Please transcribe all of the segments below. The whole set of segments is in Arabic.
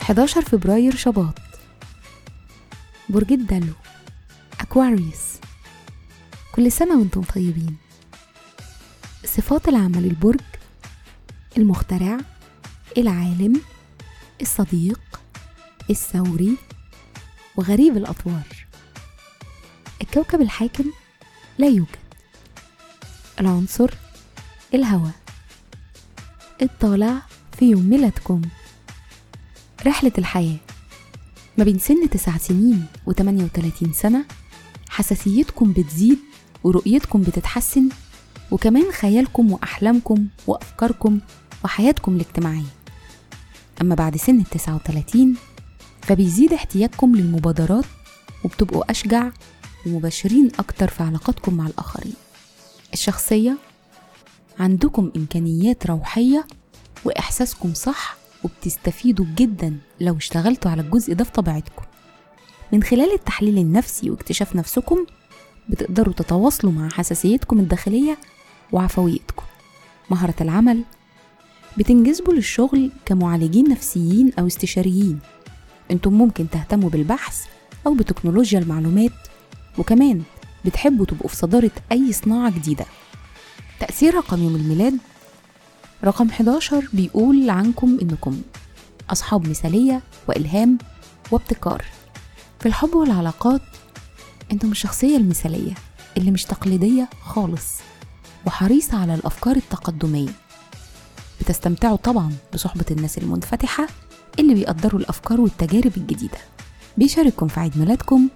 حداشر فبراير شباط. برج الدلو أكواريوس كل سنة وأنتم طيبين. صفات العمل البرج المخترع العالم الصديق الثوري وغريب الأطوار. الكوكب الحاكم لا يوجد. العنصر الهواء. الطالع في يوم ميلادكم. رحلة الحياة. ما بين سن تسع سنين وتمانية وتلاتين سنة حساسيتكم بتزيد ورؤيتكم بتتحسن وكمان خيالكم وأحلامكم وأفكاركم وحياتكم الاجتماعية. أما بعد سن التسعة وتلاتين فبيزيد احتياجكم للمبادرات وبتبقوا أشجع ومباشرين أكتر في علاقاتكم مع الآخرين. الشخصية عندكم إمكانيات روحية؟ وإحساسكم صح؟ وبتستفيدوا جدا لو اشتغلتوا على الجزء ده في طبيعتكم. من خلال التحليل النفسي واكتشاف نفسكم بتقدروا تتواصلوا مع حساسيتكم الداخلية وعفويتكم. مهارة العمل بتنجذبوا للشغل كمعالجين نفسيين أو استشاريين. أنتم ممكن تهتموا بالبحث أو بتكنولوجيا المعلومات. وكمان بتحبوا تبقوا في صدارة أي صناعة جديدة. تأثير رقم يوم الميلاد. رقم 11 بيقول عنكم إنكم أصحاب مثالية وإلهام وابتكار. في الحب والعلاقات أنتم الشخصية المثالية اللي مش تقليدية خالص وحريصة على الأفكار التقدمية. بتستمتعوا طبعا بصحبة الناس المنفتحة اللي بيقدروا الأفكار والتجارب الجديدة. بيشارككم في عيد ميلادكم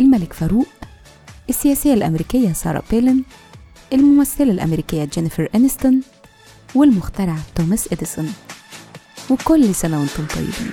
الملك فاروق السياسية الأمريكية سارة بيلن الممثلة الأمريكية جينيفر أنستون والمخترع توماس إديسون. وكل سنة وأنتم طيبين.